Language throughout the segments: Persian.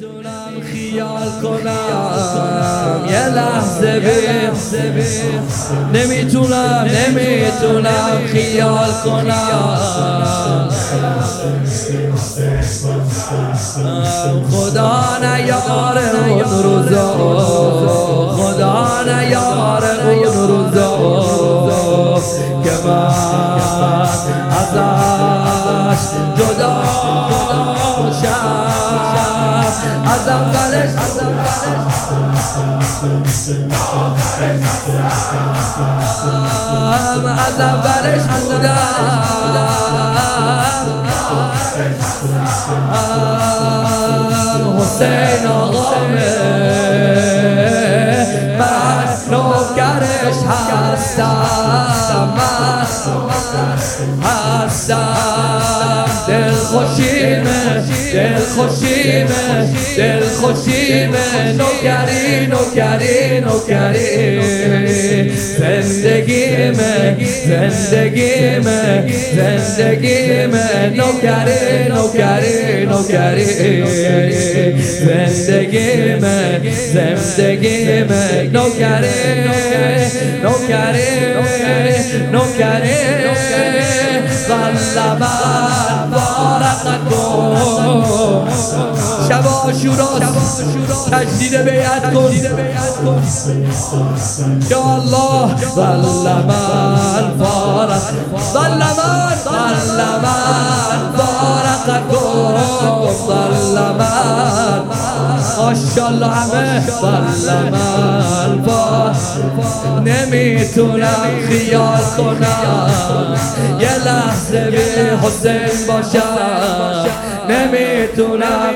نمی‌تونم خیال کنم. یه لحظه بی نمی‌تونم نمی‌تونم خیال کنم. خدا نیاره اون روزا. خدا نیاره اون روزا. که من ازش جدا از اولش از اولش حسین آقامه من نوکرش هستم من هستم دل خوشیمه دل خوشیمه دل خوشیمه نوکری نوکری نوکری زندگیمه زندگیمه زندگیمه نوکری نوکری نوکری زندگیمه زندگیمه نوکری نوکری نوکری غلبت بارقکم شبا شورا تجدید بیعت کن یا الله ظلمن فارق ظلمن ظلمن فارقکم ظلمن ماشاءالله همه ظلمن نمی‌تونم خیال کنم لحظه به حسین باشم نمی‌تونم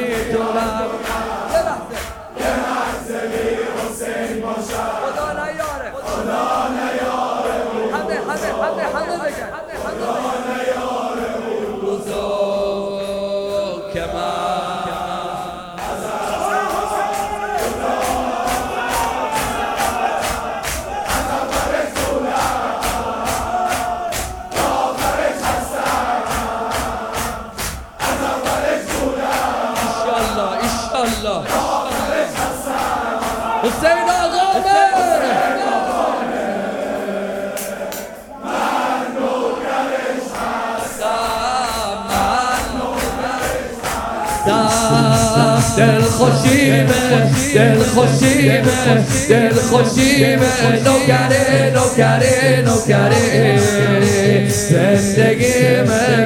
الله. حسین آقا دل خوشیمه دل خوشیمه دل خوشیمه نوکره نوکره نوکره sendegime